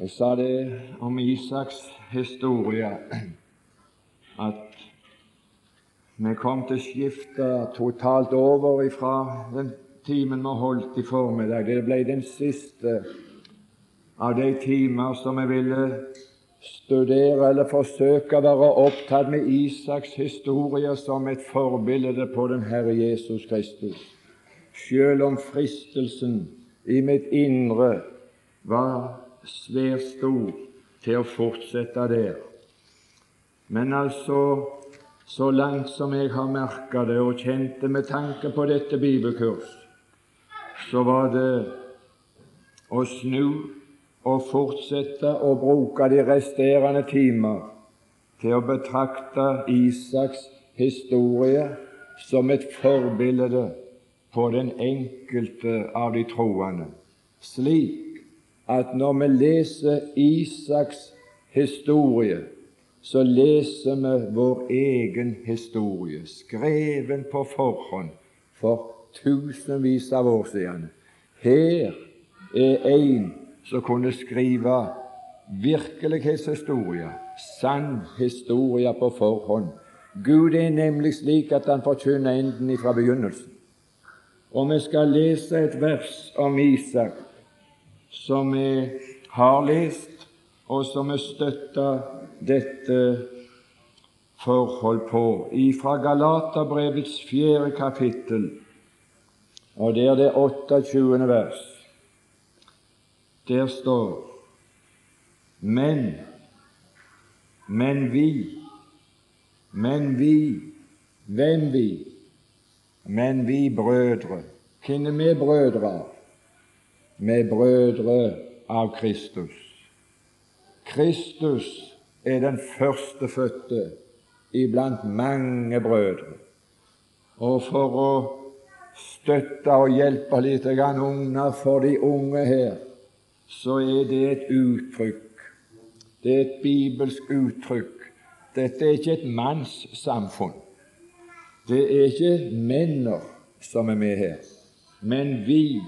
Jeg sa det om Isaks historie at vi kom til å skifte totalt over ifra den timen vi holdt i formiddag. Det ble den siste av de timer som vi ville studere eller forsøke å være opptatt med Isaks historie som et forbilde på den Herre Jesus Kristus. Selv om fristelsen i mitt indre var svært stor til å fortsette der. Men altså, så langt som jeg har merka det og kjente med tanke på dette bibelkurs, så var det å snu og fortsette å bruke de resterende timer til å betrakte Isaks historie som et forbilde på den enkelte av de troende, slik at når vi leser Isaks historie, så leser vi vår egen historie, skreven på forhånd for tusenvis av år siden. Her er en som kunne skrive virkelighetshistorie, sann historie på forhånd. Gud er nemlig slik at han forkynner enden fra begynnelsen. Og vi skal lese et vers om Isak som vi har lest, og som vi støtter dette forhold på, ifra Galaterbrevets fjerde kapittel, og der det 28. vers. Der står Men, men vi, men vi, hvem vi? Men vi brødre. Hvem er vi brødre? Med brødre av Kristus. Kristus er den førstefødte iblant mange brødre. Og for å støtte og hjelpe litt unger for de unge her, så er det et uttrykk. Det er et bibelsk uttrykk. Dette er ikke et mannssamfunn. Det er ikke menner som er med her, men vi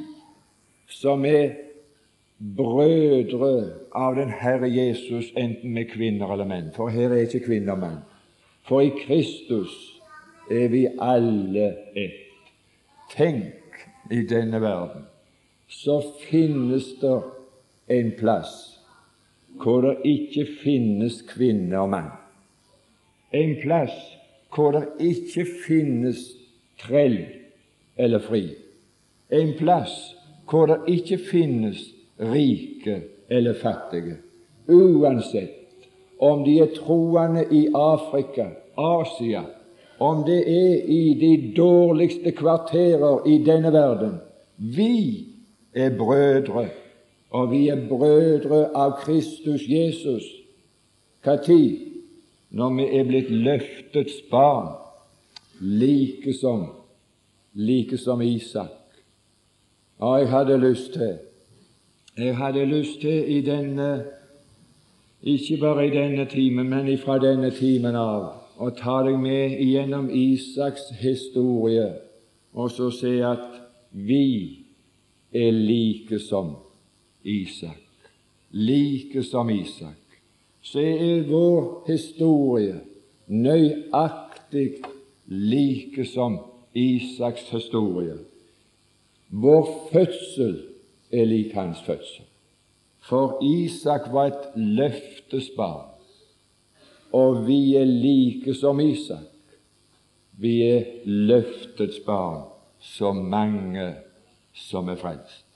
som er brødre av den Herre Jesus, enten med kvinner eller menn. For her er ikke kvinner og menn. For i Kristus er vi alle ett. Tenk, i denne verden så finnes det en plass hvor det ikke finnes kvinne og mann. En plass hvor det ikke finnes trell eller fri. En plass hvor det ikke finnes rike eller fattige, uansett om de er troende i Afrika, Asia, om det er i de dårligste kvarterer i denne verden. Vi er brødre, og vi er brødre av Kristus Jesus. Når Når vi er blitt løftets barn, like som, like som Isak. Og jeg hadde lyst til Jeg hadde lyst til i denne ikke bare i denne timen, men ifra denne timen av å ta deg med gjennom Isaks historie og så se at vi er like som Isak. Like som Isak. Så er vår historie nøyaktig like som Isaks historie. Vår fødsel er lik hans fødsel. For Isak var et løftesbarn, og vi er like som Isak. Vi er løftets barn, så mange som er frelst.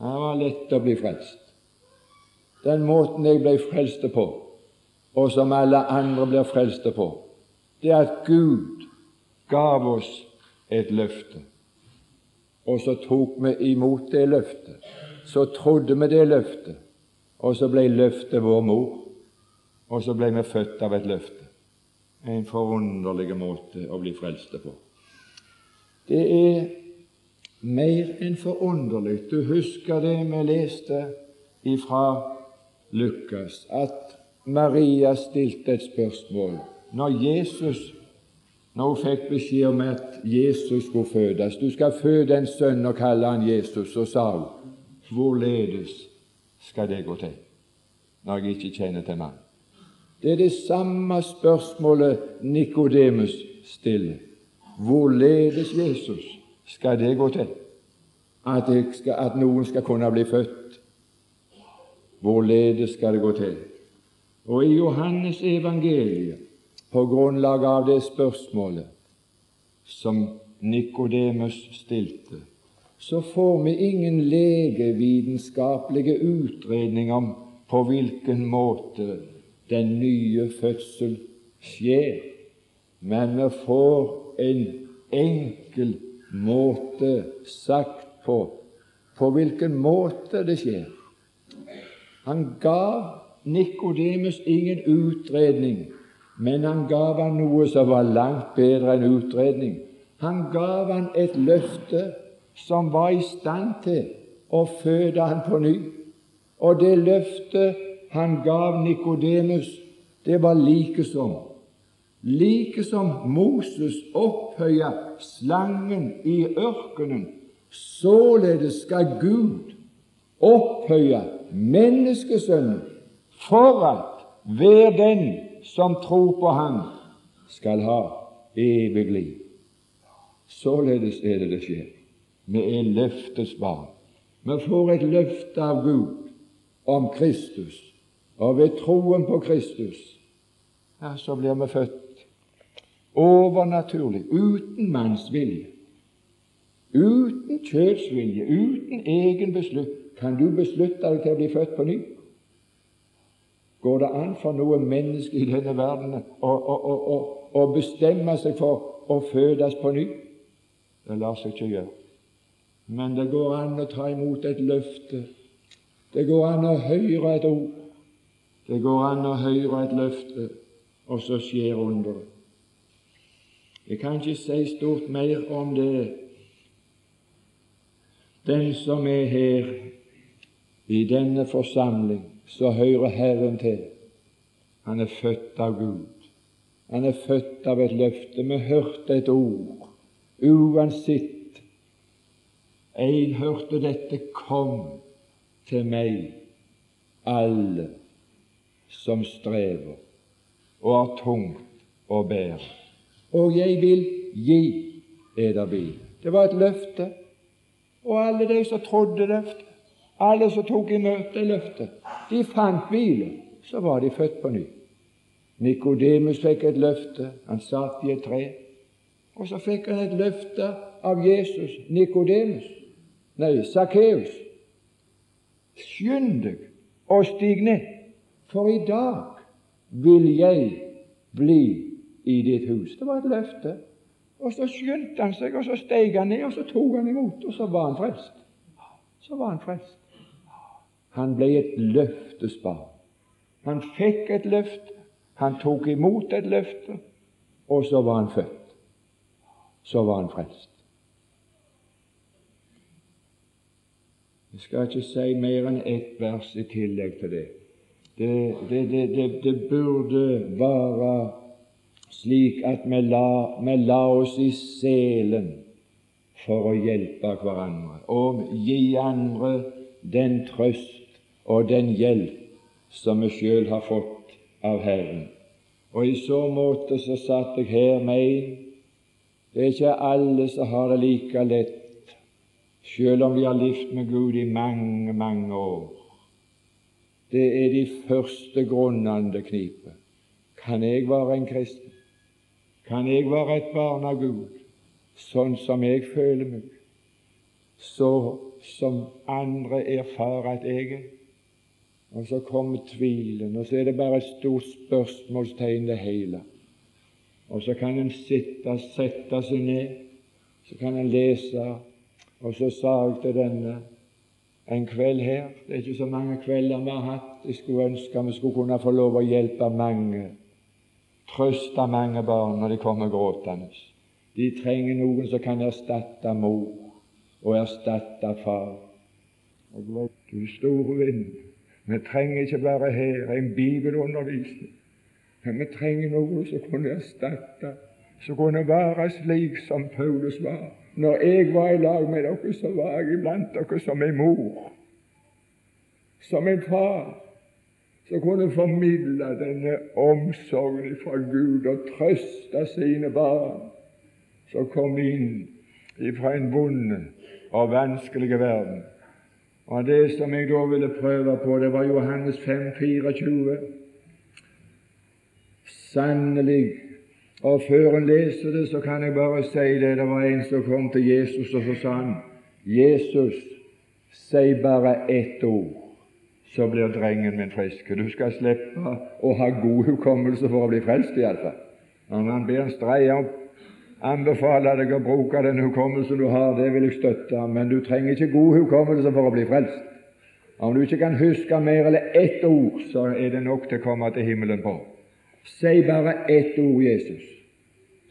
Det var lett å bli frelst. Den måten jeg ble frelst på, og som alle andre blir frelst på, det er at Gud gav oss et løfte. Og så tok vi imot det løftet. Så trodde vi det løftet, og så ble løftet vår mor. Og så ble vi født av et løfte. En forunderlig måte å bli frelste på. Det er mer enn forunderlig. Du husker det vi leste ifra Lukas, at Maria stilte et spørsmål når Jesus når hun fikk beskjed om at Jesus skulle fødes. Du skal føde en sønn og kalle han Jesus. Så sa hun, hvorledes skal det gå til? når jeg ikke kjenner til mannen? Det er det samme spørsmålet Nikodemus stiller. Hvorledes Jesus skal det gå til? At, skal, at noen skal kunne bli født? Hvorledes skal det gå til? Og i Johannes evangeliet, på grunnlag av det spørsmålet som Nikodemus stilte, så får vi ingen legevitenskapelige utredning om på hvilken måte den nye fødsel skjer, men vi får en enkel måte sagt på på hvilken måte det skjer. Han ga Nikodemus ingen utredning, men han gav han noe som var langt bedre enn utredning. Han gav han et løfte som var i stand til å føde han på ny. Og det løftet han gav Nikodemus, det var like som Like som Moses opphøya slangen i ørkenen, således skal Gud opphøye menneskesønnen for at hver den som tror på ham, skal ha evig liv. Således er det det skjer. Vi er løftets barn. Vi får et løfte av Gud om Kristus, og ved troen på Kristus ja, så blir vi født overnaturlig, uten manns vilje, uten kjødsvilje, uten egen beslutt. Kan du beslutte deg til å bli født på ny? Går det an for noe menneske i denne verden å, å, å, å bestemme seg for å fødes på ny? Det lar seg ikke gjøre. Men det går an å ta imot et løfte. Det går an å høre et ord. Det går an å høre et løfte, og så skjer underet. Jeg kan ikke si stort mer om det. Den som er her i denne forsamling, så hører Herren til. Han er født av Gud. Han er født av et løfte. Vi hørte et ord. Uansett en hørte dette Kom til meg, alle som strever og har tungt å bære, og jeg vil gi eder bil. Det var et løfte. Og alle de som trodde løftet, alle som tok imot løftet, de fant hvile. Så var de født på ny. Nikodemus fikk et løfte. Han satt i et tre. Og så fikk han et løfte av Jesus, Nikodemus. Nei, Sakkeus, skynd deg og stig ned, for i dag vil jeg bli i ditt hus. Det var et løfte. Og så skyndte han seg, og så steg han ned, og så tok han imot, og så var han frelst. Så var han frelst. Han ble et løftesbarn. Han fikk et løfte, han tok imot et løfte, og så var han født. Så var han frelst. Jeg skal ikke si mer enn ett vers i tillegg til det. Det, det, det, det burde være slik at vi la, vi la, oss i selen for å hjelpe hverandre og gi andre den trøst og den hjelp som vi sjøl har fått av Herren. Og i så måte så satt jeg her med en. Det er ikke alle som har det like lett selv om vi har levd med Gud i mange, mange år. Det er de første grunnene det kniper. Kan jeg være en kristen? Kan jeg være et barn av Gud, sånn som jeg føler meg, så som andre erfarer at jeg er? Og så kommer tvilen, og så er det bare et stort spørsmålstegn, det hele. Og så kan en sitte, sette seg ned, så kan en lese og så sa jeg til denne en kveld her Det er ikke så mange kvelder vi har hatt. Jeg skulle ønske vi skulle kunne få lov å hjelpe mange, trøste mange barn når de kommer gråtende. De trenger noen som kan erstatte mor og erstatte far. Og vet du, store vind, vi trenger ikke bare her en bibelundervisning, men vi trenger noe som kunne erstatte, som kunne være slik som Paulus var når jeg var i lag med dere, så var jeg iblant dere som en mor, som en far, som kunne formidle denne omsorgen fra Gud og trøste sine barn som kom inn fra en vond og vanskelig verden. Og Det som jeg da ville prøve på, det var Johannes 5, 24. Sannelig og før en leser det, så kan jeg bare si det. Det var en som kom til Jesus, og så sa han Jesus, si bare ett ord, så blir drengen min frisk. Du skal slippe å ha god hukommelse for å bli frelst, iallfall. Når han ber en streie opp anbefaler deg å bruke den hukommelsen du har, det vil jeg støtte, men du trenger ikke god hukommelse for å bli frelst. Om du ikke kan huske mer eller ett ord, så er det nok til å komme til himmelen på. Si bare ett ord, Jesus,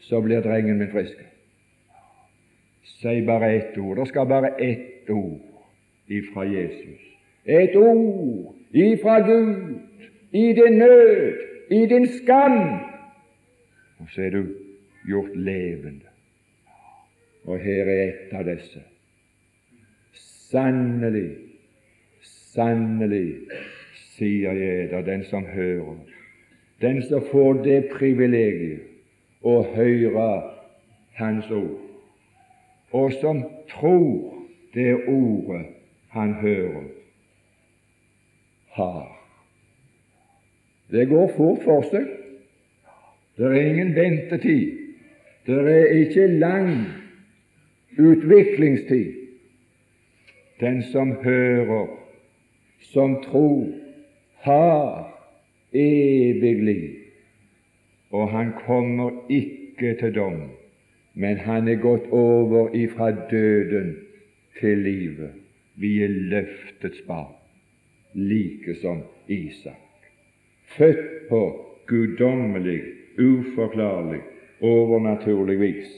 så blir drengen min frisk. Si bare ett ord. Det skal bare ett ord ifra Jesus. Et ord ifra Gud, i din nød, i din skam. Og så er du gjort levende. Og her er et av disse. Sannelig, sannelig, sier jeg da den som hører, den som får det privilegiet å høre Hans ord, og som tror det ordet han hører, har. Det går fort for seg. Det er ingen ventetid. Det er ikke lang utviklingstid. Den som hører, som tror, har evig liv, og han kommer ikke til dom, men han er gått over ifra døden til livet. Vi er løftets barn, like som Isak, født på guddommelig, uforklarlig, overnaturlig vis.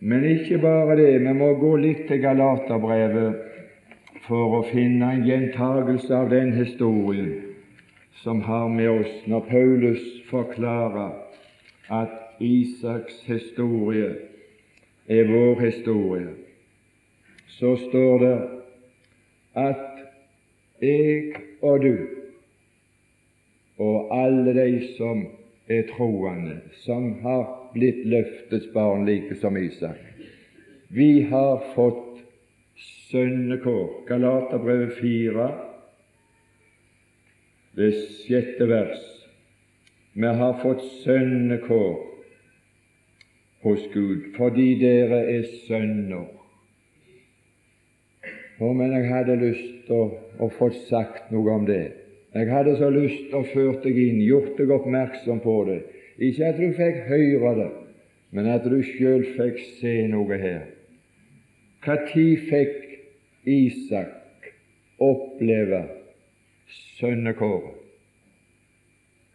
Men ikke bare det, vi må gå litt til Galaterbrevet for å finne en gjentagelse av den historien som har med oss når Paulus forklarer at Isaks historie er vår historie. Så står det at jeg og du og alle de som er troende, som har blitt løftets barn, like som Isak. Vi har fått sønnekår. Galaterbrevet 4, det sjette vers. Vi har fått sønnekår hos Gud fordi dere er sønner. Å, men jeg hadde lyst til å, å få sagt noe om det. Jeg hadde så lyst å føre deg inn, gjort deg oppmerksom på det. Ikke at du fikk høre det, men at du sjøl fikk se noe her. Når fikk Isak oppleve sønnekåret?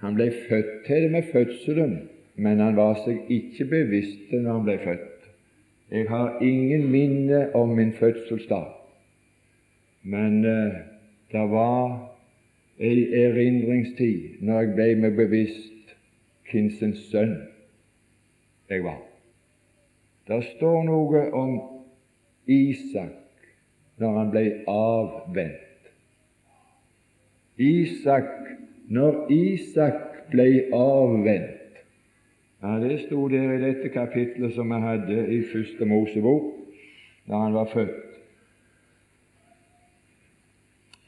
Han ble født til det med fødselen, men han var seg ikke bevisst når han ble født. Jeg har ingen minne om min fødselsdag, men uh, det var ei erindringstid når jeg ble meg bevisst hvem sønn jeg var. Det står noe om Isak når han ble avvent. Isak, når Isak ble avvent ja, Det sto der i dette kapitlet som vi hadde i Første Mosebok, da han var født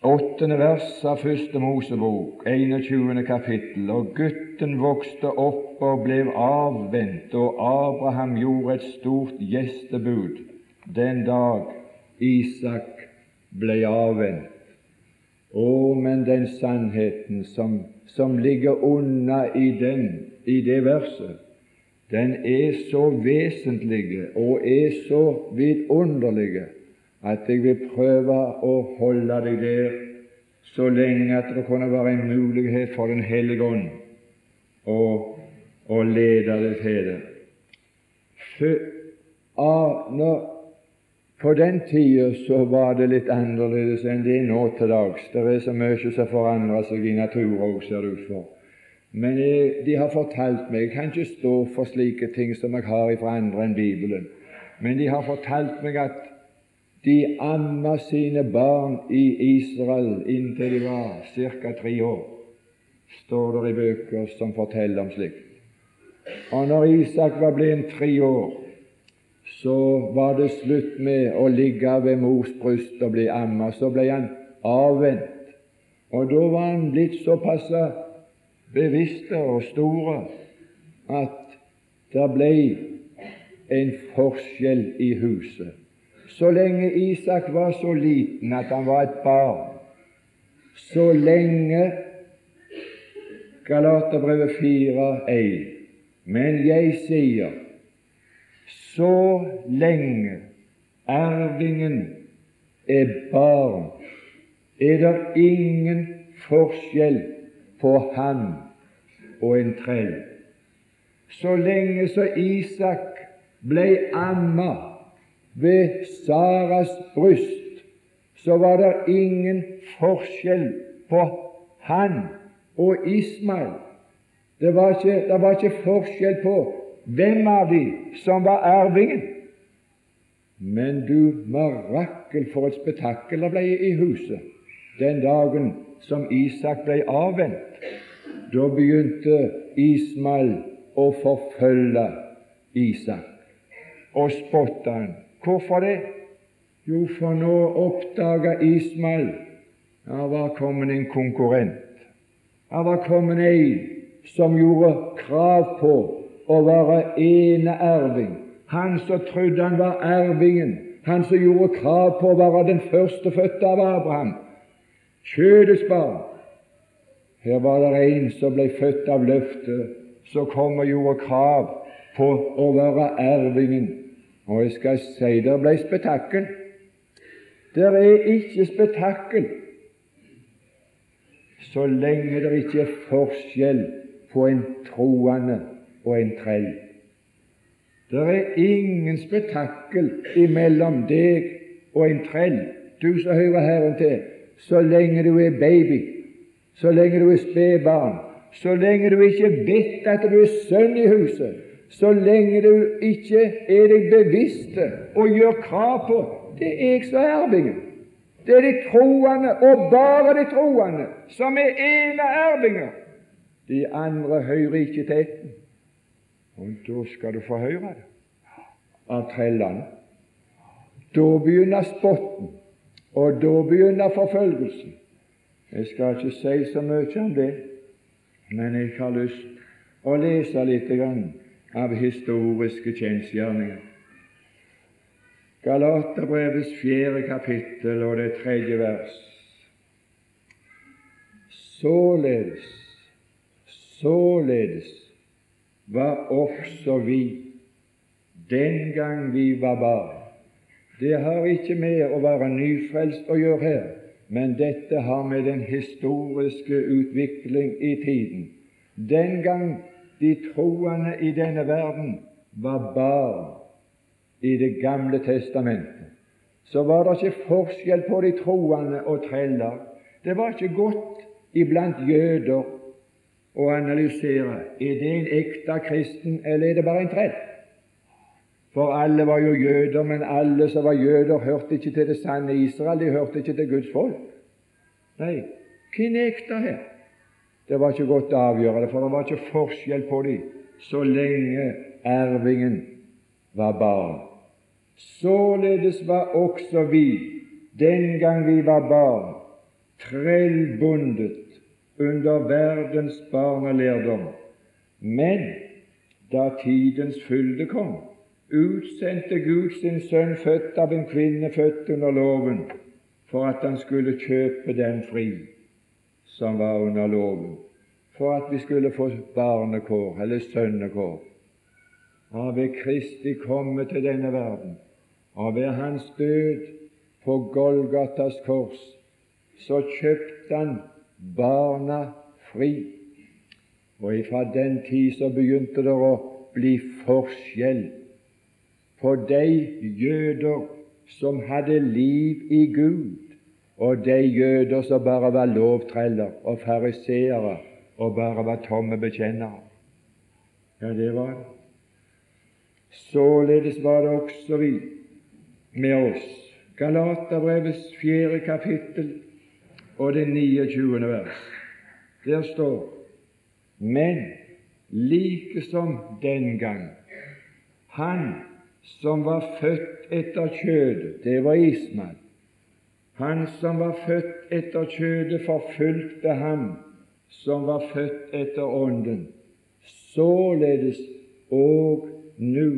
åttende vers av Første Mosebok, 21. kapittel. Og gutten vokste opp og ble avvent, og Abraham gjorde et stort gjestebud den dag Isak ble avvent. Å, men den sannheten som, som ligger unna i, den, i det verset, den er så vesentlig og er så vidunderlig at jeg vil prøve å holde deg der så lenge at det kunne være en mulighet for Den hellige ånd å, å lede deg til det. På den tida så var det litt annerledes enn det er nå til dags. Det er så mye som forandrer seg i naturen òg, ser det ut for. Men jeg, de har fortalt meg Jeg kan ikke stå for slike ting som jeg har fra andre enn Bibelen. Men de har fortalt meg at de amma sine barn i Israel inntil de var ca. tre år. står det i bøker som forteller om slikt. Og når Isak var blitt tre år, så var det slutt med å ligge ved mors bryst og bli amma. Så ble han avvent. Og da var han blitt såpass bevisste og store at det ble en forskjell i huset. Så lenge Isak var så liten at han var et barn, så lenge Galaterbrevet 4,1 Men jeg sier så lenge ervingen er barn, er det ingen forskjell på han og en trell. Så lenge så Isak ble amma ved Saras bryst, så var det ingen forskjell på han og Ismael. Det var ikke, det var ikke forskjell på hvem av de som var arvingen. Men du mirakel for et spetakkel det ble i huset den dagen som Isak ble avvent. Da begynte Ismael å forfølge Isak og spotte han. Hvorfor det? Jo, for nå oppdaga Ismael det var kommet en konkurrent. Det var kommet en som gjorde krav på å være eneerving. Han som trodde han var ervingen, han som gjorde krav på å være den førstefødte av Abraham, kjødets barn. Her var det en som ble født av løftet, som kom og gjorde krav på å være ervingen. Og jeg skal si det ble spetakkel. Det er ikke spetakkel så lenge det ikke er forskjell på en troende og en trell. Det er ingen spetakkel imellom deg og en trell, du som hører Herren til, så lenge du er baby, så lenge du er spedbarn, så lenge du ikke vet at du er sønn i huset, så lenge du ikke er deg bevisst og gjør krav på det er jeg som er arvingen. Det er de troende, og bare de troende, som er eneervinger. De andre hører ikke til etten. Og da skal du få høre det av trellene. Da begynner spotten, og da begynner forfølgelsen. Jeg skal ikke si så mye om det, men jeg har lyst å lese litt av historiske kjensgjerninger. Galaterbrevets fjerde kapittel og det tredje vers. Således, således var også vi den gang vi var barn. Det har ikke med å være nyfrelst å gjøre her, men dette har med den historiske utvikling i tiden. Den gang de troende i denne verden var barn, i Det gamle testamentet, så var det ikke forskjell på de troende og treller. Det var ikke godt iblant jøder å analysere er det en ekte kristen, eller er det bare en trell. For alle var jo jøder, men alle som var jøder, hørte ikke til det sanne Israel. De hørte ikke til Guds folk. Nei, hvem er ekte her? Det var ikke godt å avgjøre det, for det var ikke forskjell på dem så lenge ervingen var barn. Således var også vi, den gang vi var barn, trellbundet under verdens barnelærdom. Men da tidens fylde kom, utsendte Gud sin sønn, født av en kvinne, født under loven, for at han skulle kjøpe den fri som var under loven, for at vi skulle få barnekår, eller sønnekår. Har ved Kristi komme til denne verden, og ved hans død på Golgatas kors så kjøpte han barna fri. Og ifra den tid så begynte det å bli forskjell på de jøder som hadde liv i Gud, og de jøder som bare var lovtreller og fariseere og bare var tomme bekjennere. Ja, det var det. Således var det også vi med oss. Galaterbrevets fjerde kapittel og det 29. vers. Der står Men like som den gang Han som var født etter kjødet, det var Ismael. Han som var født etter kjødet, forfulgte ham som var født etter Ånden. Således og nå,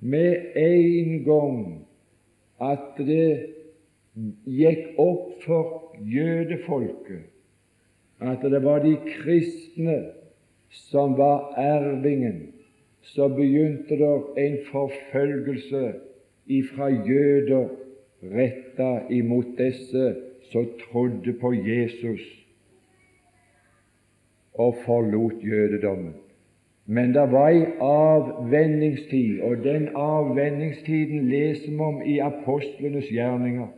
med en gang at det gikk opp for jødefolket at det var de kristne som var ervingen, så begynte det en forfølgelse ifra jøder retta imot disse som trodde på Jesus og forlot jødedommen. Men det var ei avvenningstid, og den avvenningstiden leser vi om i apostlenes gjerninger.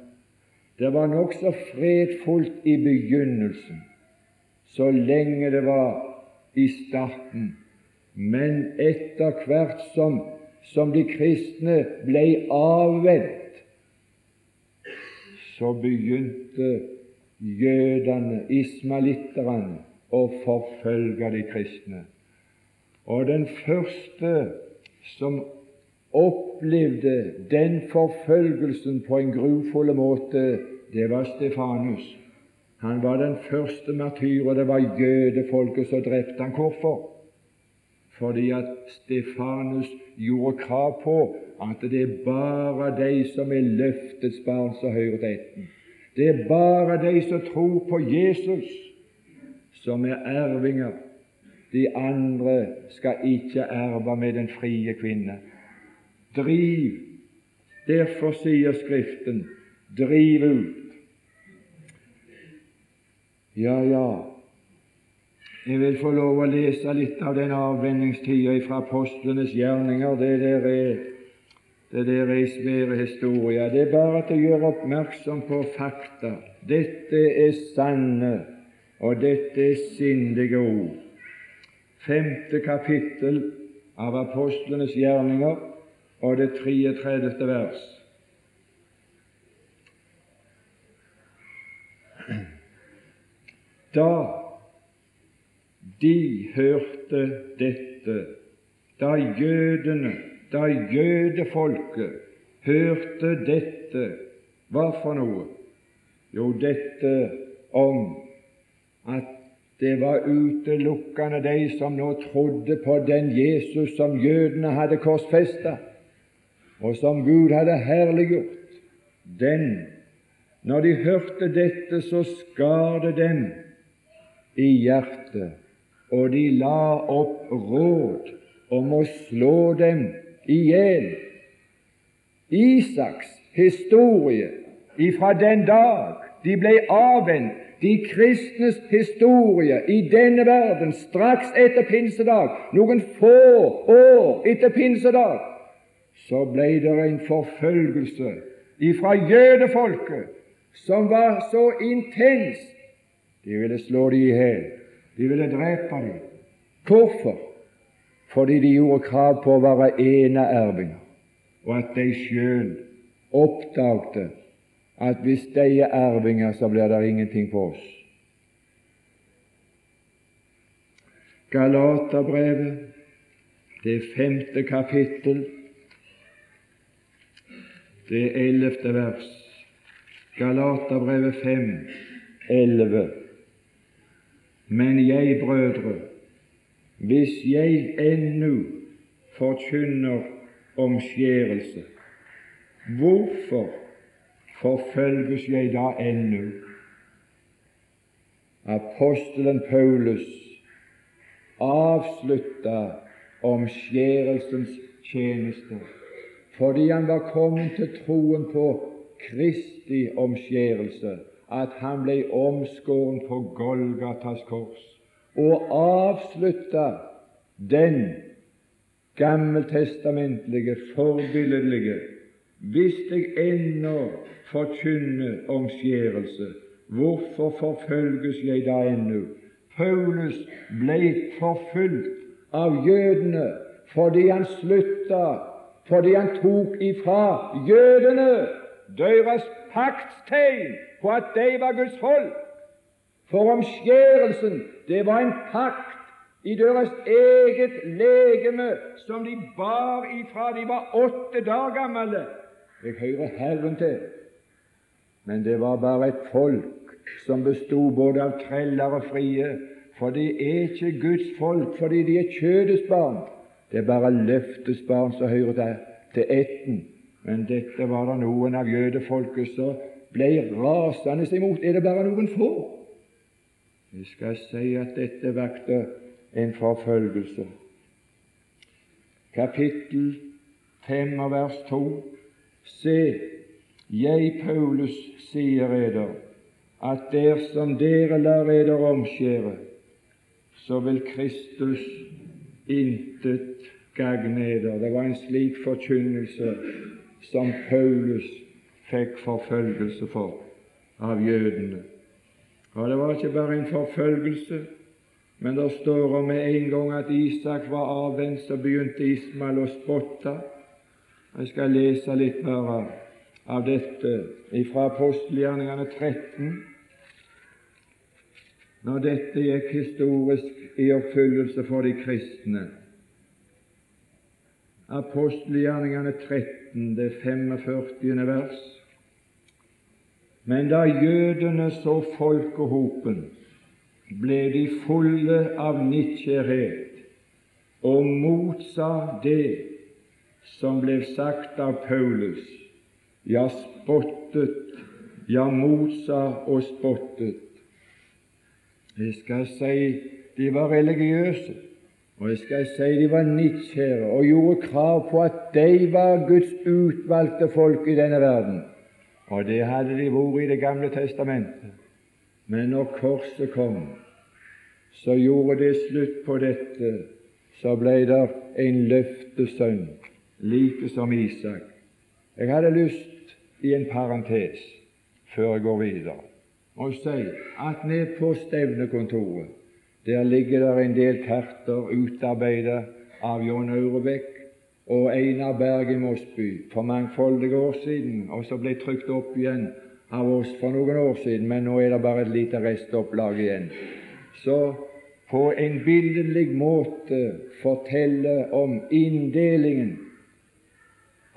Det var nokså fredfullt i begynnelsen, så lenge det var i starten. Men etter hvert som, som de kristne ble avvent, så begynte jødene, ismalitterne, å forfølge de kristne. Og den første som opplevde den forfølgelsen på en grufull måte, det var Stefanus. Han var den første martyr, og det var jødefolket som drepte han. Hvorfor? Fordi at Stefanus gjorde krav på at det er bare de som er løftets barn, som hører til etten. Det er bare de som tror på Jesus, som er ervinger. De andre skal ikke erve med den frie kvinne. Driv. Derfor sier Skriften, driv ut ja, ja, jeg vil få lov å lese litt av den avvenningstida fra apostlenes gjerninger. Det der er det der er svære historier. Det er bare til å gjøre oppmerksom på fakta. Dette er sanne, og dette er sindige ord. Femte kapittel av apostlenes gjerninger og det 33. vers. Da de hørte dette, da jødene, da jødefolket hørte dette, hva for noe? Jo, dette om at det var utelukkende de som nå trodde på den Jesus som jødene hadde korsfesta, og som Gud hadde herliggjort. Den, når de hørte dette, så skar det dem i hjertet, og de la opp råd om å slå dem i hjel. Isaks historie ifra den dag de ble avvent, de kristnes historie i denne verden straks etter pinsedag, noen få år etter pinsedag, så ble det en forfølgelse ifra jødefolket som var så intens de ville slå dem i hjel. De ville drepe dem. Hvorfor? Fordi de gjorde krav på å være eneervinger, og at de sjøl oppdagte at hvis de er ervinger, så blir det ingenting på oss. Galaterbrevet, det femte kapittel, det ellevte vers. Galaterbrevet fem, elleve. Men jeg, brødre, hvis jeg ennå forkynner omskjærelse, hvorfor forfølges jeg da ennå? Apostelen Paulus avslutta omskjærelsens tjeneste fordi han var kommet til troen på Kristi omskjærelse at han ble omskåren på Golgatas kors og avslutta den gammeltestamentlige, forbilledlige Hvis jeg ennå forkynner omskjærelse, hvorfor forfølges jeg da ennå? Paulus ble forfulgt av jødene fordi han slutta, fordi han tok ifra jødene deres paktstegn på at de var Guds folk. For omskjærelsen, det var en pakt i deres eget legeme som de bar ifra de var åtte dager gamle. Jeg hører Herren til. Men det var bare et folk som bestod både av treller og frie. For de er ikke Guds folk fordi de er kjødets barn. Det er bare løftets barn som hører til, til etten. Men dette var det noen av jødefolket som ble rasende imot. Er det bare noen få? Vi skal si at dette vakte en forfølgelse. Kapittel 5 og vers 2. Se, jeg, Paulus, sier eder, at dersom dere lar eder omskjære, så vil Kristus intet gagne eder. Det var en slik forkynnelse som Paulus fikk forfølgelse for av jødene. Og det var ikke bare en forfølgelse, men det står om med en gang at Isak var avvendt, så begynte Ismael å spotte. Jeg skal lese litt mer av dette fra apostelgjerningene 13. Når dette gikk historisk i oppfyllelse for de kristne. Apostelgjerningene 13, det 45. vers. Men da jødene så folkehopen, ble de fulle av nidkjærhet og motsa det som ble sagt av Paulus, ja, spottet, ja, motsa og spottet. Jeg skal si de var religiøse, og jeg skal si de var nidkjære og gjorde krav på at de var Guds utvalgte folk i denne verden. Og det hadde de vært i Det gamle testamentet. Men når korset kom, så gjorde det slutt på dette. Så ble det en løftesønn, like som Isak. Jeg hadde lyst i en parentes før jeg går videre, å si at ned på stevnekontoret der ligger det en del karter utarbeidet av John Aurebekk og Einar Berg i Mosby for mangfoldige år siden, og så ble trykt opp igjen av oss for noen år siden, men nå er det bare et lite restopplag igjen. Så på en billedlig måte fortelle om inndelingen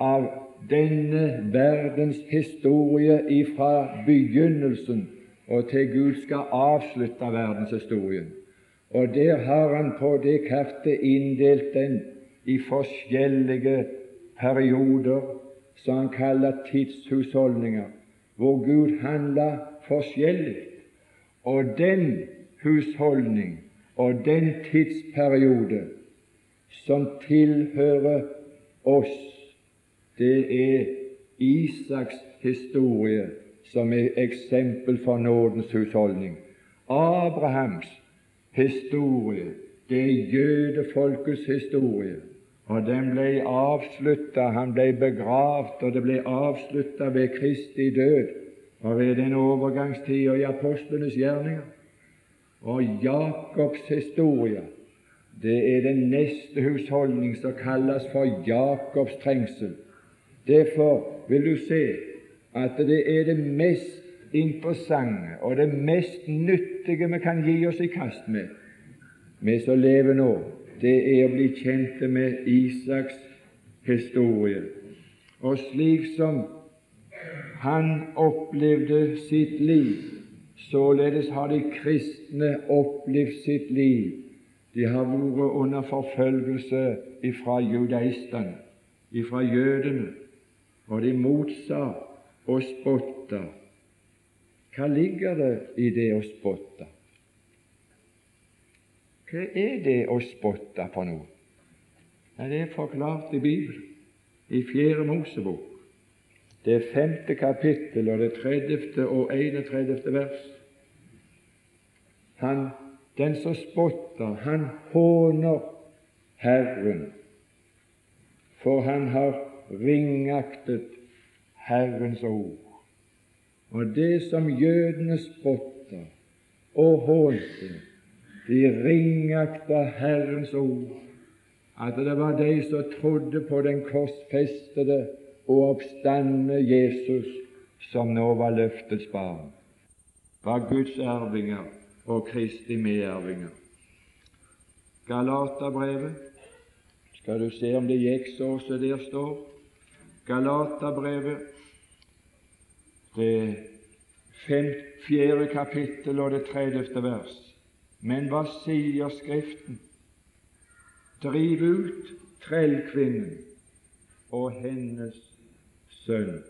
av denne verdens historie ifra begynnelsen og til Gud skal avslutte verdenshistorien. Og der har han på det kartet inndelt den i forskjellige perioder som han kaller tidshusholdninger, hvor Gud handla forskjellig. Og den husholdning og den tidsperiode som tilhører oss, det er Isaks historie som er eksempel for nådens husholdning. Abrahams historie, det er jødefolkets historie. Og den ble avslutta, han ble begravd, og det ble avslutta ved Kristi død og ved den overgangstida i apostlenes gjerninger. Og Jakobs historie, det er den neste husholdning som kalles for Jakobs trengsel. Derfor vil du se at det er det mest interessante og det mest nyttige vi kan gi oss i kast med, vi som lever nå det er å bli kjent med Isaks historie. Og slik som han opplevde sitt liv, således har de kristne opplevd sitt liv. De har vært under forfølgelse ifra judaistene, ifra jødene, og de motsa og spotta. Hva ligger det i det å spotte? Hva er det å spotte på noe? Ja, det er forklart i Bibelen, i Fjerde Mosebok, det femte kapittel og det tredjefte og 31. vers. Han, den som spotter, han håner Herren, for han har ringaktet Herrens ord. Og det som jødene spotter og hånte, de ringakta Herrens ord, at det var de som trodde på den korsfestede og oppstandende Jesus, som nå var løftets barn. var Guds ervinger og Kristi medervinger. Galaterbrevet skal du se om det gikk så som der står. Galaterbrevet, det fjerde kapittel og det tredjeste vers. Men hva sier Skriften? Driv ut trellkvinnen og hennes sønn.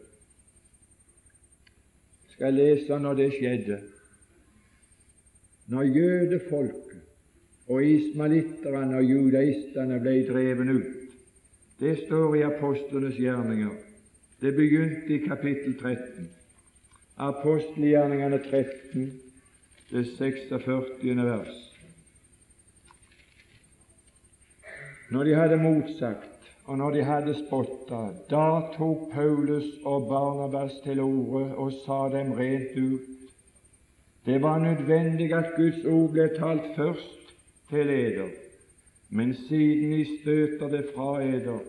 Skal lese når det skjedde. Når jødefolket og ismalitterne og judaistene ble dreven ut. Det står i apostlenes gjerninger. Det begynte i kapittel 13. Apostelgjerningene 13, det 46. vers. Når de hadde motsagt, og når de hadde spotta, da tok Paulus og Barnabas til orde og sa dem rent ut. Det var nødvendig at Guds ord ble talt først til eder, men siden I støter det fra eder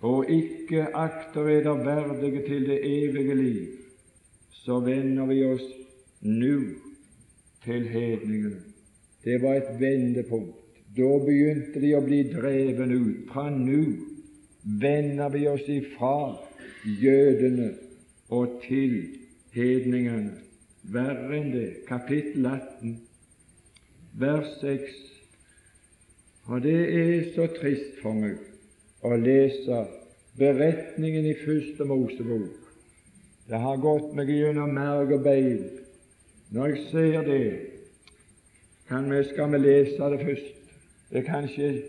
og ikke akter eder verdige til det evige liv, så vender vi oss nå til hedningene. Det var et vendepunkt. Da begynte de å bli dreven ut. Fra nå vender vi oss ifra jødene og til hedningene. Verre enn det, kapittel 18, vers 6. Og det er så trist for meg å lese beretningen i Første Mosebok. Det har gått meg gjennom merg og bein. Når jeg ser det, kan vi, skal vi lese det først. Det er kanskje,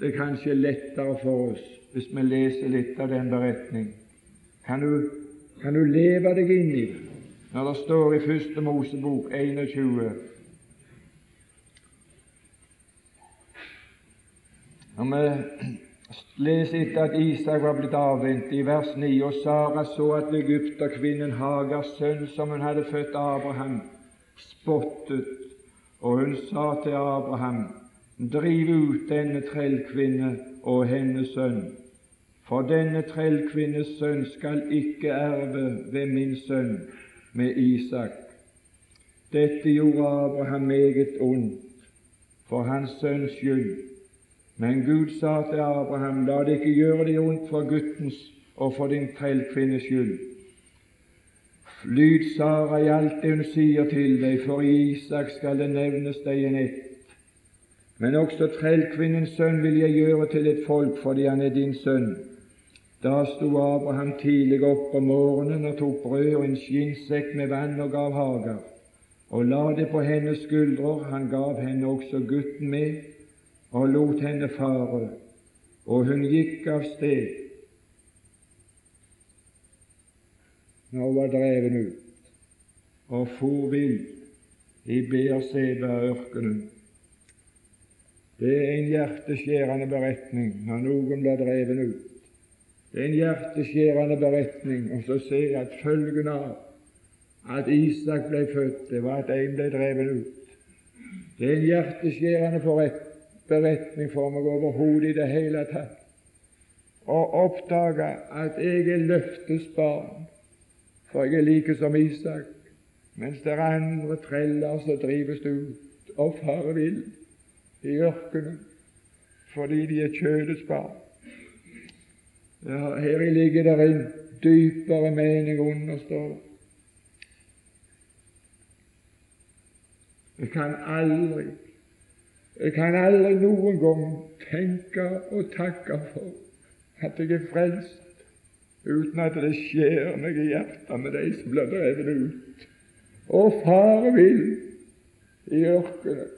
det er kanskje lettere for oss hvis vi leser litt av den beretning. Kan du, kan du leve deg inn i når det står i Første Mosebok 21 Når vi leser etter at Isak var blitt avvent, i vers 9, og Sara så at egypterkvinnen Hagars sønn, som hun hadde født Abraham, spottet, og hun sa til Abraham, driv ut denne trellkvinne og hennes sønn, for denne trellkvinnes sønn skal ikke erve ved min sønn med Isak. Dette gjorde Abraham meget ondt for hans sønns skyld. Men Gud sa til Abraham, la det ikke gjøre deg ondt for guttens og for din trellkvinnes skyld. Lyd Sara i alt det hun sier til deg, for i Isak skal det nevnes deg en ett. Men også trellkvinnens sønn vil jeg gjøre til et folk fordi han er din sønn. Da sto Abraham tidlig opp om morgenen og tok brød og en skinnsekk med vann og gav Hagar, og la det på hennes skuldrer. Han gav henne også gutten med og lot henne fare, og hun gikk av sted. Nå var dreven ut og for vill i Beerseba-ørkenen. Det er en hjerteskjærende beretning når noen blir dreven ut. Det er en hjerteskjærende beretning og så se at følgen av at Isak ble født, det var at en ble dreven ut. Det er en hjerteskjærende beretning for meg overhodet i det hele tatt å oppdage at jeg er løftes barn, for jeg er like som Isak, mens det er andre treller som drives ut og farer vill i ørkenen fordi de er kjødets barn. Ja, her ligger det en dypere mening under, står det. Jeg kan aldri, jeg kan aldri noen gang tenke og takke for at jeg er frelst uten at det skjer meg i hjertet med de som blir drevet ut og fare vill i ørkenen.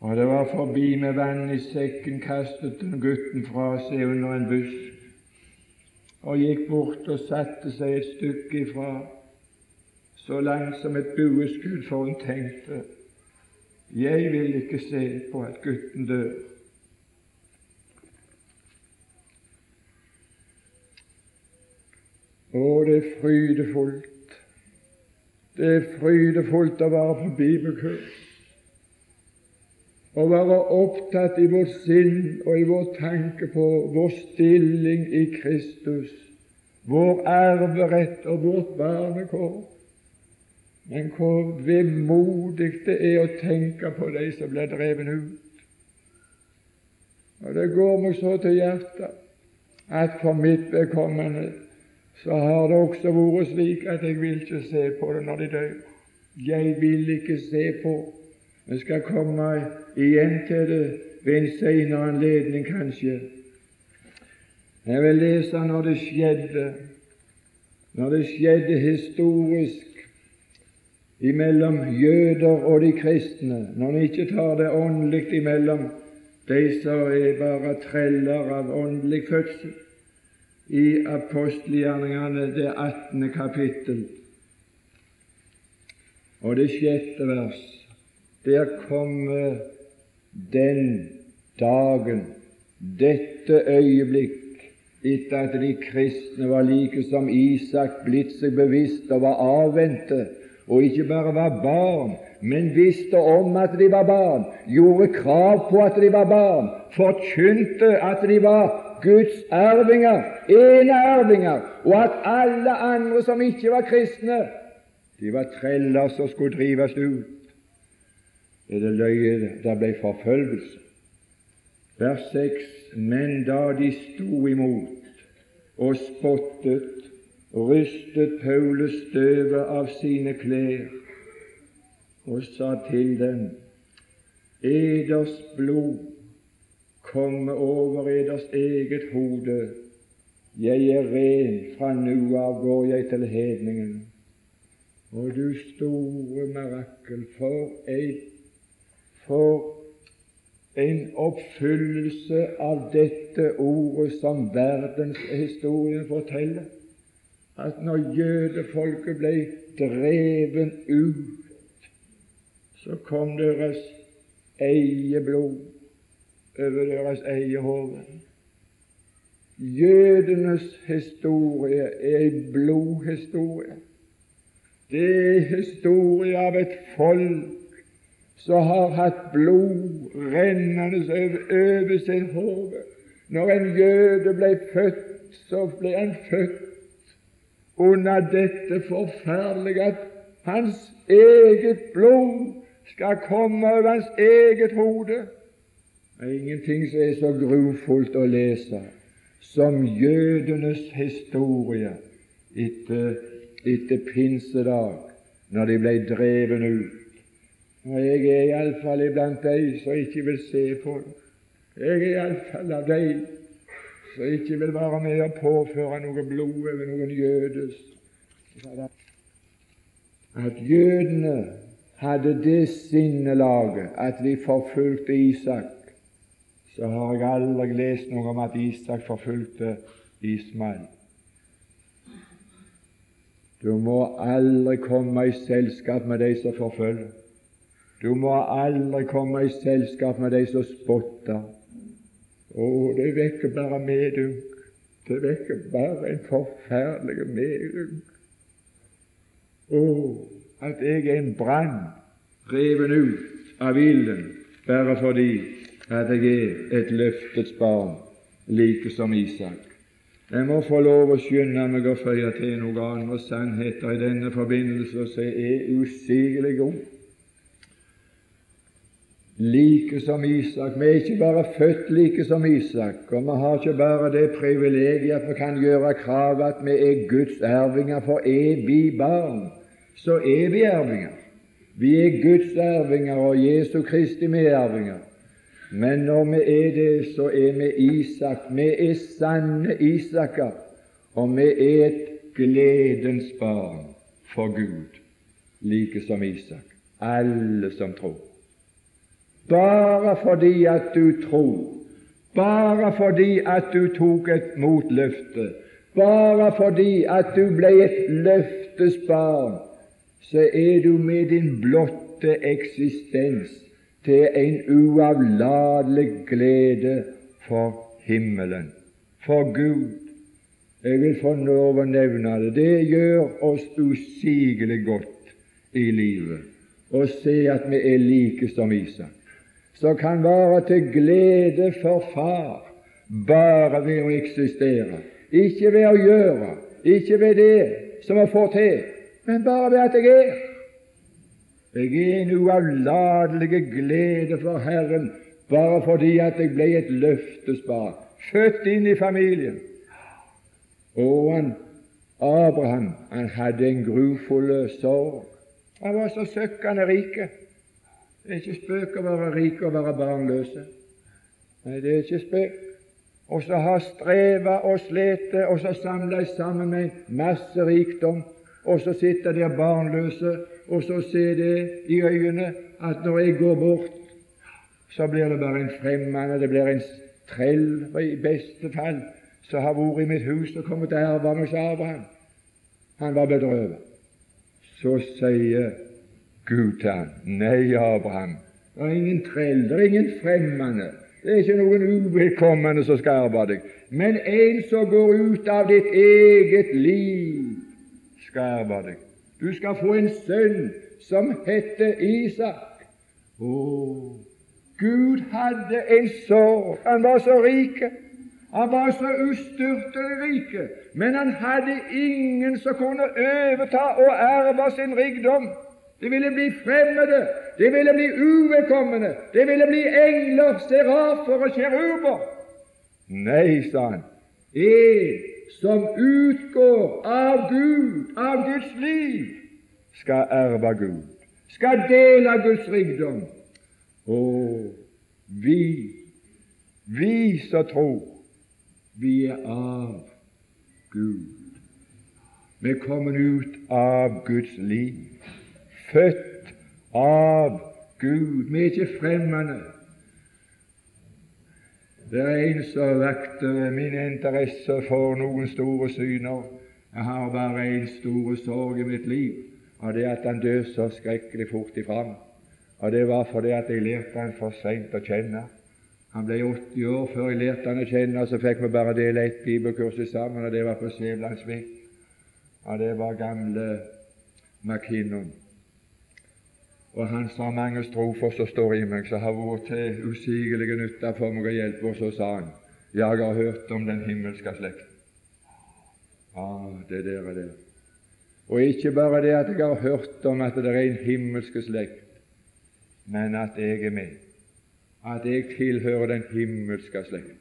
Og det var forbi med vann i sekken, kastet den gutten fra seg under en busk og gikk bort og satte seg et stykke ifra, så langt som et bueskudd, for hun tenkte jeg vil ikke se på at gutten dør. Å, det er frydefullt. Det er frydefullt å være på bibelkurs å være opptatt i vårt sinn og i vår tanke på vår stilling i Kristus, vår arverett og vårt barnekår. Men hvor vemodig det er å tenke på de som blir drevet ut. Og det går meg så til hjertet at for mitt vedkommende så har det også vært slik at jeg vil ikke se på det når de dør. Jeg vil ikke se på. Vi skal komme igjen til det ved en senere anledning, kanskje. Jeg vil lese når det skjedde, når det skjedde historisk imellom jøder og de kristne, når en ikke tar det åndelig imellom de som er bare treller av åndelig fødsel i apostelgjerningene, det 18. kapittel og det sjette vers. Der kommer den dagen, dette øyeblikk, etter at de kristne var like som Isak blitt seg bevisst og var avvente, og ikke bare var barn, men visste om at de var barn, gjorde krav på at de var barn, forkynte at de var Guds arvinger, enearvinger, og at alle andre som ikke var kristne, de var treller som skulle drives ut. Er det løye det ble forfølgelse? Vers 6. Men da de sto imot og spottet, rystet Paulus støvet av sine klær og sa til dem, Eders blod komme over eders eget hode. Jeg er ren, fra nå av går jeg til hedningen. Og du store mirakel, for for en oppfyllelse av dette ordet som verdenshistorien forteller. At når jødefolket ble dreven ut, så kom deres eie blod over deres eget hode. Jødenes historie er en blodhistorie. Det er historie av et folk som har hatt blod rennende over sin hode. Når en jøde ble født, så ble han født under dette forferdelige at hans eget blod skal komme over hans eget hode. Det er ingenting som er så grufullt å lese som jødenes historie etter, etter pinsedag, når de ble dreven ut. Og Jeg er iallfall iblant de som ikke vil se det. Jeg er iallfall av de som ikke vil være med og påføre noe blod over noen jødes. At jødene hadde det sinnelaget at de forfulgte Isak så har jeg aldri lest noe om at Isak forfulgte Ismael. Du må aldri komme i selskap med de som forfølger. Du må aldri komme i selskap med de som spotter. Å, det vekker bare medunk. Det vekker bare en forferdelig medunk. Å, at jeg er en brann reven ut av ilden bare fordi at jeg er et løftets barn, like som Isak. Jeg må få lov å skynde meg å føye til noen andre sannheter i denne forbindelse som er usigelig god. Like som Isak. Vi er ikke bare født like som Isak, og vi har ikke bare det privilegiet at vi kan gjøre krav at vi er Guds ervinger, for er vi barn, så er vi ervinger. Vi er Guds ervinger og Jesu Kristi medervinger. Men når vi er det, så er vi Isak. Vi er sanne Isaker, og vi er et gledens barn for Gud, like som Isak. Alle som tror. Bare fordi at du tror, bare fordi at du tok et motløfte, bare fordi at du ble et løftes barn, så er du med din blotte eksistens til en uavlatelig glede for himmelen, for Gud. Jeg vil få lov å nevne det. Det gjør oss usigelig godt i livet. Å se at vi er like som Isak, som kan være til glede for Far bare ved å eksistere, ikke ved å gjøre, ikke ved det som jeg får til, men bare ved at jeg er. Jeg er en uavlatelig glede for Herren bare fordi at jeg ble et løftesbarn, født inn i familien. Og han, Abraham han hadde en grufull sorg. Han var så søkkende rike. Det er ikke spøk å være rik og være barnløse. Nei, det er ikke spøk. Og så har streva og slitt og så samla sammen med masse rikdom, og så sitter der barnløse, og så ser det i øynene at når jeg går bort, så blir det bare en fremmed, det blir en trell og i beste fall, som har vært i mitt hus og kommet til å arve hos Abraham. Han var bedrøvet. Så sier Gud til han. Nei, Abraham, det er ingen trell, det er ingen fremmede, det er ikke noen uvedkommende som skal arve deg, men en som går ut av ditt eget liv, skal arve deg. Du skal få en sønn som heter Isak. Å, Gud hadde en sorg. Han var så rik. Han var så ustyrtelig rik, men han hadde ingen som kunne overta og arve sin rikdom. Det ville bli fremmede, det ville bli uvedkommende, det ville bli engler, serafer og kjeruber. Nei, sa han, en som utgår av Gud, av Guds liv, skal erve Gud, skal dele Guds rikdom. Og vi, vi som tror, vi er av Gud. Vi er kommet ut av Guds liv, født av Gud. Vi er ikke fremmede. Det er en som vakter min interesse for noen store syner. Jeg har bare én stor sorg i mitt liv, og det er at han døde så skrekkelig fort ifra meg. Og det var fordi at jeg lærte han for seint å kjenne. Han ble 80 år før jeg lærte han å kjenne, og så fikk vi bare dele ett bibelkurs sammen, og det var på Sævlandsvik. Og det var gamle McKinnon. Og han sa mange strofer som står i meg, som har vært til usigelig nytte for meg å hjelpe. Og så sa han, jeg har hørt om den himmelske slekt. Ja, det der er det. Og ikke bare det at jeg har hørt om at det er en himmelske slekt, men at jeg er med, at jeg tilhører den himmelske slekt.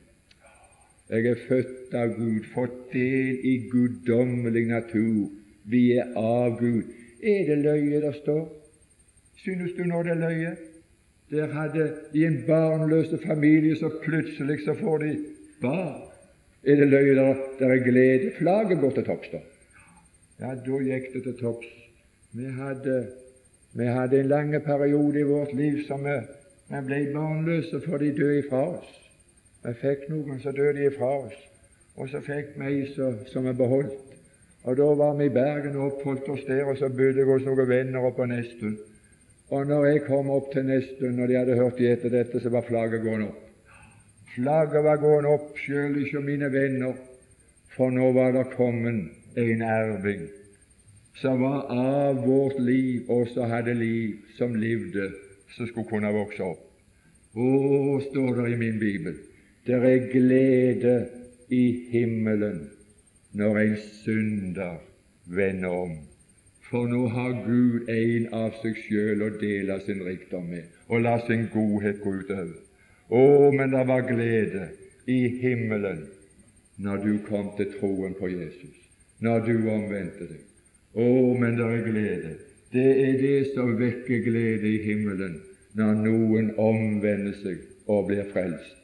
Jeg er født av Gud, fått del i guddommelig natur. Vi er av Gud. Er det løye det står? Synes du nå det er løye? Der hadde de en barnløse familie, så plutselig så får de barn. Er det løye der, der er glede? Flagget går til topps, da. Ja, da gikk det til topps. Vi hadde vi hadde en lang periode i vårt liv som vi, vi ble barnløse for de døde ifra oss. Vi fikk noen som døde ifra oss, og så fikk vi ei som vi beholdt. Og Da var vi i Bergen og oppholdt oss der, og så bodde jeg hos noen venner oppe på Nesttun. Og når jeg kom opp til Nesttun, og de hadde hørt etter dette, så var flagget gående opp. Flagget var gående opp, sjøl ikke mine venner, for nå var det kommet en erving som var av vårt liv, og som hadde liv, som levde, som skulle kunne vokse opp. Å, står det i min bibel, det er glede i himmelen når en synder vender om. For nå har Gud en av seg sjøl å dele sin rikdom med, og la sin godhet gå utover. Å, men det var glede i himmelen når du kom til troen på Jesus, når du omvendte deg. Å, men det er glede. Det er det som vekker glede i himmelen når noen omvender seg og blir frelst.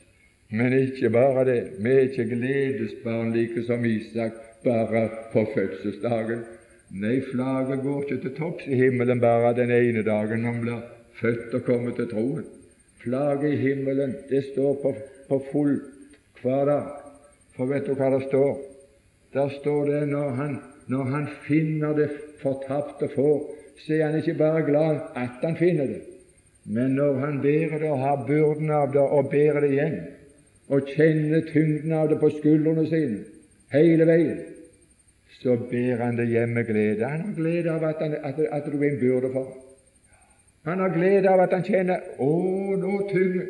Men ikke bare det. Vi er ikke gledesbarn like som Isak bare på fødselsdagen. Nei, flagget går ikke til topps i himmelen bare den ene dagen han blir født og kommer til troen. Flagget i himmelen, det står på, på fullt hver dag. For vet du hva det står? Der står det når han når han finner det fortapte får, så er han ikke bare glad at han finner det, men når han bærer det og har byrden av det og bærer det hjem, og kjenner tyngden av det på skuldrene sine hele veien, så ber han deg hjem med glede. Han har glede av at, han, at, at du er en byrde for Han har glede av at han kjenner å, nå tynger,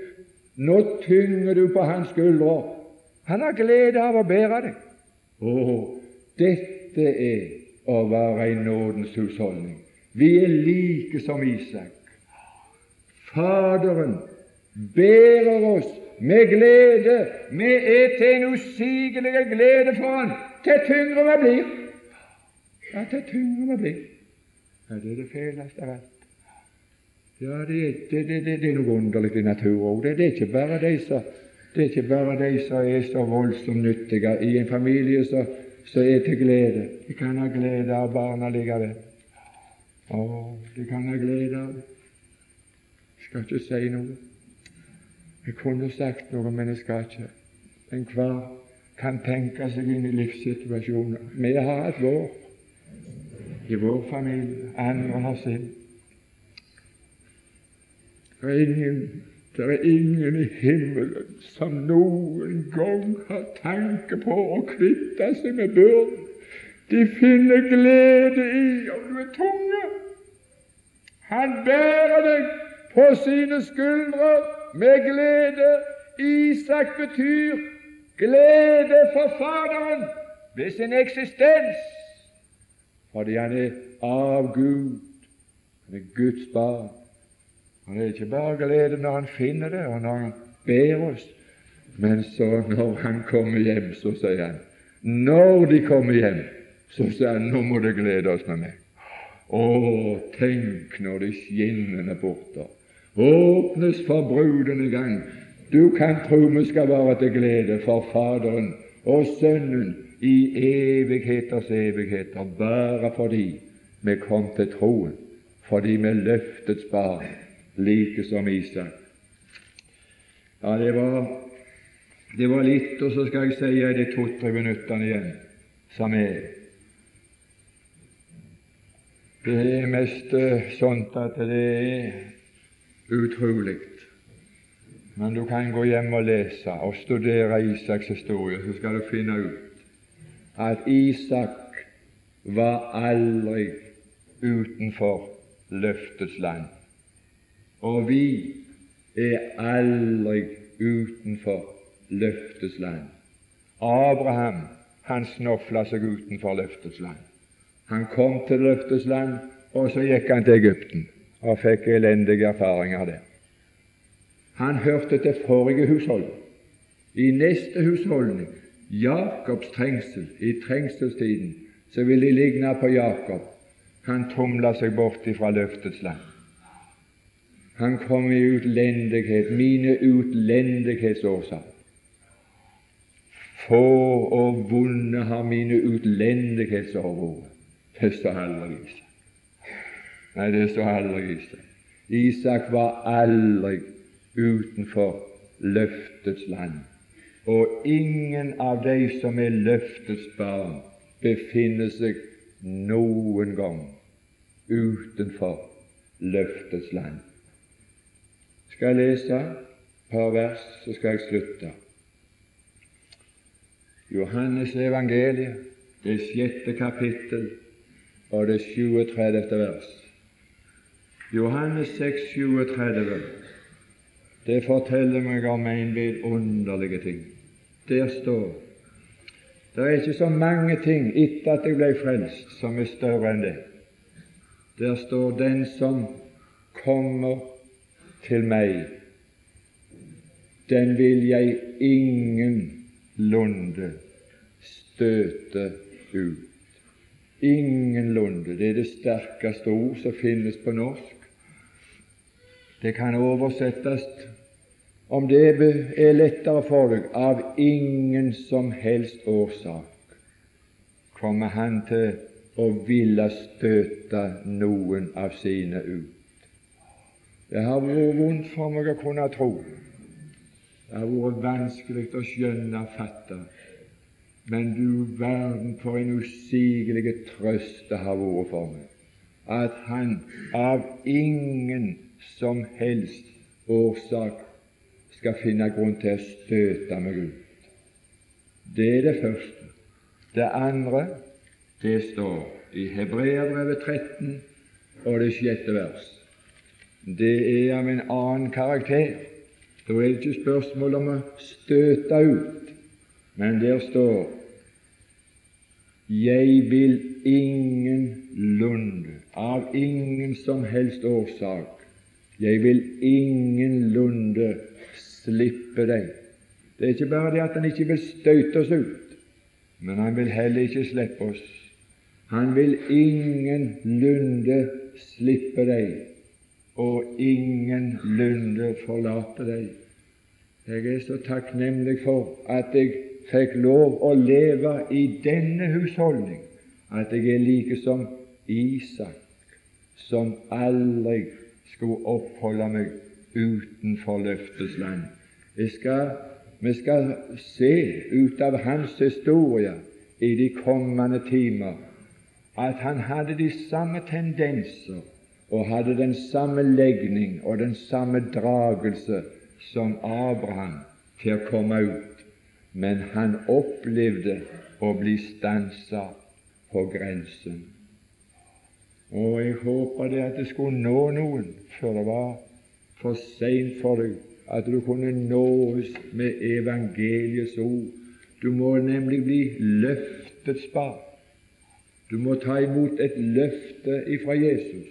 nå tynger du på hans skuldre. Han har glede av å bære det. Å, dette er å være i nådens husholdning. Vi er like som Isak. Faderen bærer oss med glede. Vi er til en usigelig glede for Han, til tyngre vi blir. Ja, til tyngre vi blir. Ja, det er det feleste av alt. Ja, det, det, det, det, er noe underlig i naturen det, det, er ikke bare de som det er ikke bare de som er så voldsomt nyttige i en familie som, er til glede. De kan ha glede av barna likevel. Å, de kan ha glede av Jeg skal ikke si noe. Jeg kunne sagt noe, men jeg skal ikke. Enhver kan tenke seg inn i livssituasjoner. Vi har hatt vår i vår familie. Andre har sin. Det er ingen, det er ingen i himmelen som noen gang har tanke på å kvitte seg med byrden. De finner glede i om du er tunge. Han bærer deg på sine skuldre med glede. Isak betyr glede for Faderen ved sin eksistens, fordi han er av Gud. Han er Guds barn. Han er ikke bare glede når han finner det, og når han ber oss, men så når han kommer hjem, så sier han Når de kommer hjem, så sier han nå må du glede oss med meg. Å, tenk når de skinnende borter åpnes for bruden i gang. Du kan tro vi skal være til glede for Faderen og Sønnen i evigheters evigheter, bare fordi vi kom til troen, fordi vi løftets barn, like som Isak. Ja, det var, det var litt, og så skal jeg si i de to-tre minuttene igjen som er Det er mest eh, sånt at det er utrolig. Men du kan gå hjem og lese og studere Isaks historie, så skal du finne ut at Isak var aldri utenfor løftets land. Og vi er aldri utenfor løftets land. Abraham han snofla seg utenfor løftets land. Han kom til løftets land, og så gikk han til Egypten og fikk elendige erfaringer der. Han hørte til forrige hushold. I neste husholdning, Jakobs trengsel, i trengselstiden, så vil de ligne på Jakob. Han tumla seg bort ifra løftets land. Han kom i utlendighet, mine utlendighetsårsaker. Få og vonde har mine utlendighetsår vært. Det står aldri Nei, det står aldri i. Isak var aldri utenfor løftets land. Og ingen av de som er løftets barn, befinner seg noen gang utenfor løftets land. Skal jeg lese et par vers, så skal jeg slutte. Johannes evangeliet, det sjette kapittel og det 37. vers. Johannes 6, 37, det forteller meg om en vidunderlig ting. Der står det er ikke så mange ting etter at jeg ble frelst, som er større enn det. Der står 'Den som kommer til meg, den vil jeg ingenlunde støte ut'. Ingenlunde. Det er det sterkeste ord som finnes på norsk. Det kan oversettes, om det er lettere for deg, av ingen som helst årsak kommer han til å ville støte noen av sine ut. Det har vært vondt for meg å kunne tro. Det har vært vanskelig å skjønne og fatte. Men du verden for en usigelig trøst det har vært for meg at han av ingen som helst årsak skal finne grunn til å støte meg ut. Det er det første. Det andre, det står i Hebreabrevet 13 og det sjette vers. Det er av en annen karakter. Da er det ikke spørsmål om å støte ut, men der står Jeg vil ingenlunde, av ingen som helst årsak, jeg vil ingenlunde slippe deg. Det er ikke bare det at han ikke vil støte oss ut, men han vil heller ikke slippe oss. Han vil ingenlunde slippe deg, og ingenlunde forlate deg. Jeg er så takknemlig for at jeg fikk lov å leve i denne husholdning, at jeg er like som Isak, som aldri skulle oppholde meg utenfor løftets land. Skal, vi skal se ut av hans historie i de kommende timer at han hadde de samme tendenser og hadde den samme legning og den samme dragelse som Abraham til å komme ut, men han opplevde å bli stansa på grensen. Og jeg håper det at det skulle nå noen før det var for seint for deg, at du kunne nås med evangeliets ord. Du må nemlig bli løftets barn. Du må ta imot et løfte ifra Jesus,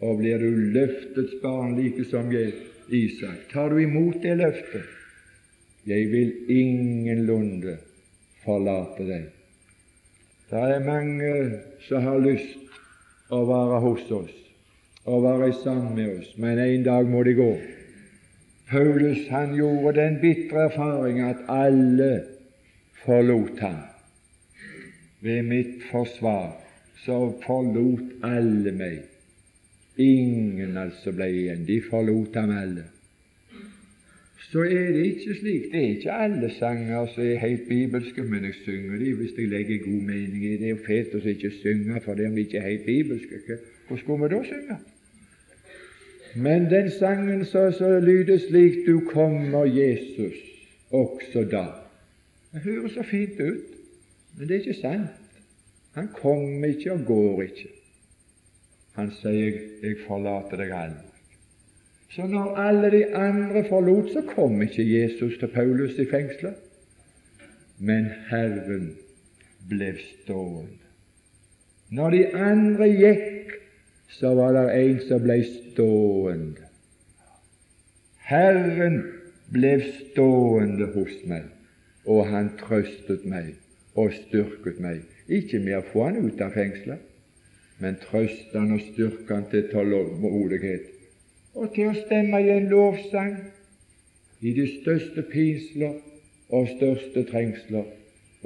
og blir du løftets barn like som Isak. Tar du imot det løftet? Jeg vil ingenlunde forlate deg. Det er mange som har lyst å være hos oss og være sammen med oss, men en dag må de gå. Paulus han gjorde den bitre erfaring at alle forlot ham. Ved mitt forsvar så forlot alle meg. Ingen altså ble igjen. De forlot ham alle. Så er det ikke slik. Det er ikke alle sanger som er helt bibelske, men jeg synger de hvis jeg legger god mening i det. Det er fælt å ikke synge for vi ikke er helt bibelske. Hvor skulle vi da synge? Men den sangen så lyder slik Du kommer, Jesus, også da. Det høres så fint ut, men det er ikke sant. Han kommer ikke og går ikke. Han sier, 'Jeg forlater deg aldri'. Så når alle de andre forlot, så kom ikke Jesus til Paulus i fengselet. Men Herren ble stående. Når de andre gikk, så var det en som ble stående. Herren ble stående hos meg, og han trøstet meg og styrket meg. Ikke med å få han ut av fengselet, men trøste han og styrke han til tålmodighet og til å stemme i en lovsang i de største pinsler og største trengsler.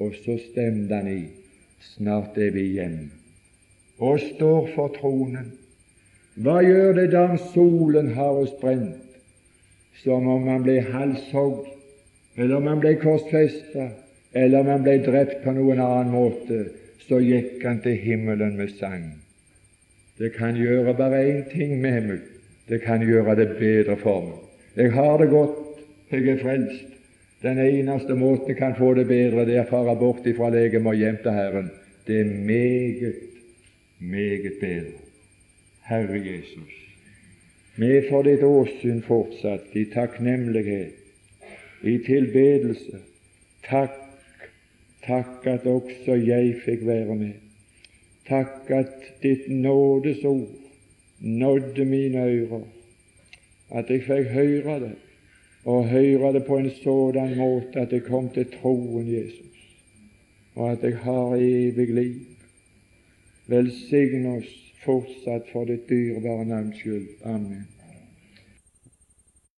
Og så stemte han i Snart er vi hjemme og står for tronen. Hva gjør det da solen har oss brent, som om man ble halshogd, eller om man ble korsfesta, eller om man ble drept på noen annen måte? Så gikk han til himmelen med sang. Det kan gjøre bare én ting med meg, det kan gjøre det bedre for meg. Jeg har det godt, jeg er frelst. Den eneste måten jeg kan få det bedre, det er å fare bort ifra legemet og hjem til Herren. Det er meget, meget bedre. Herre Jesus, vi for ditt åsyn fortsatt i takknemlighet, i tilbedelse. Takk, takk at også jeg fikk være med. Takk at ditt nådesord nådde mine ører, at jeg fikk høre det, og høre det på en sådan måte at jeg kom til troen Jesus, og at jeg har evig liv. Velsign oss fortsatt for ditt dyrebare navns skyld. Amen.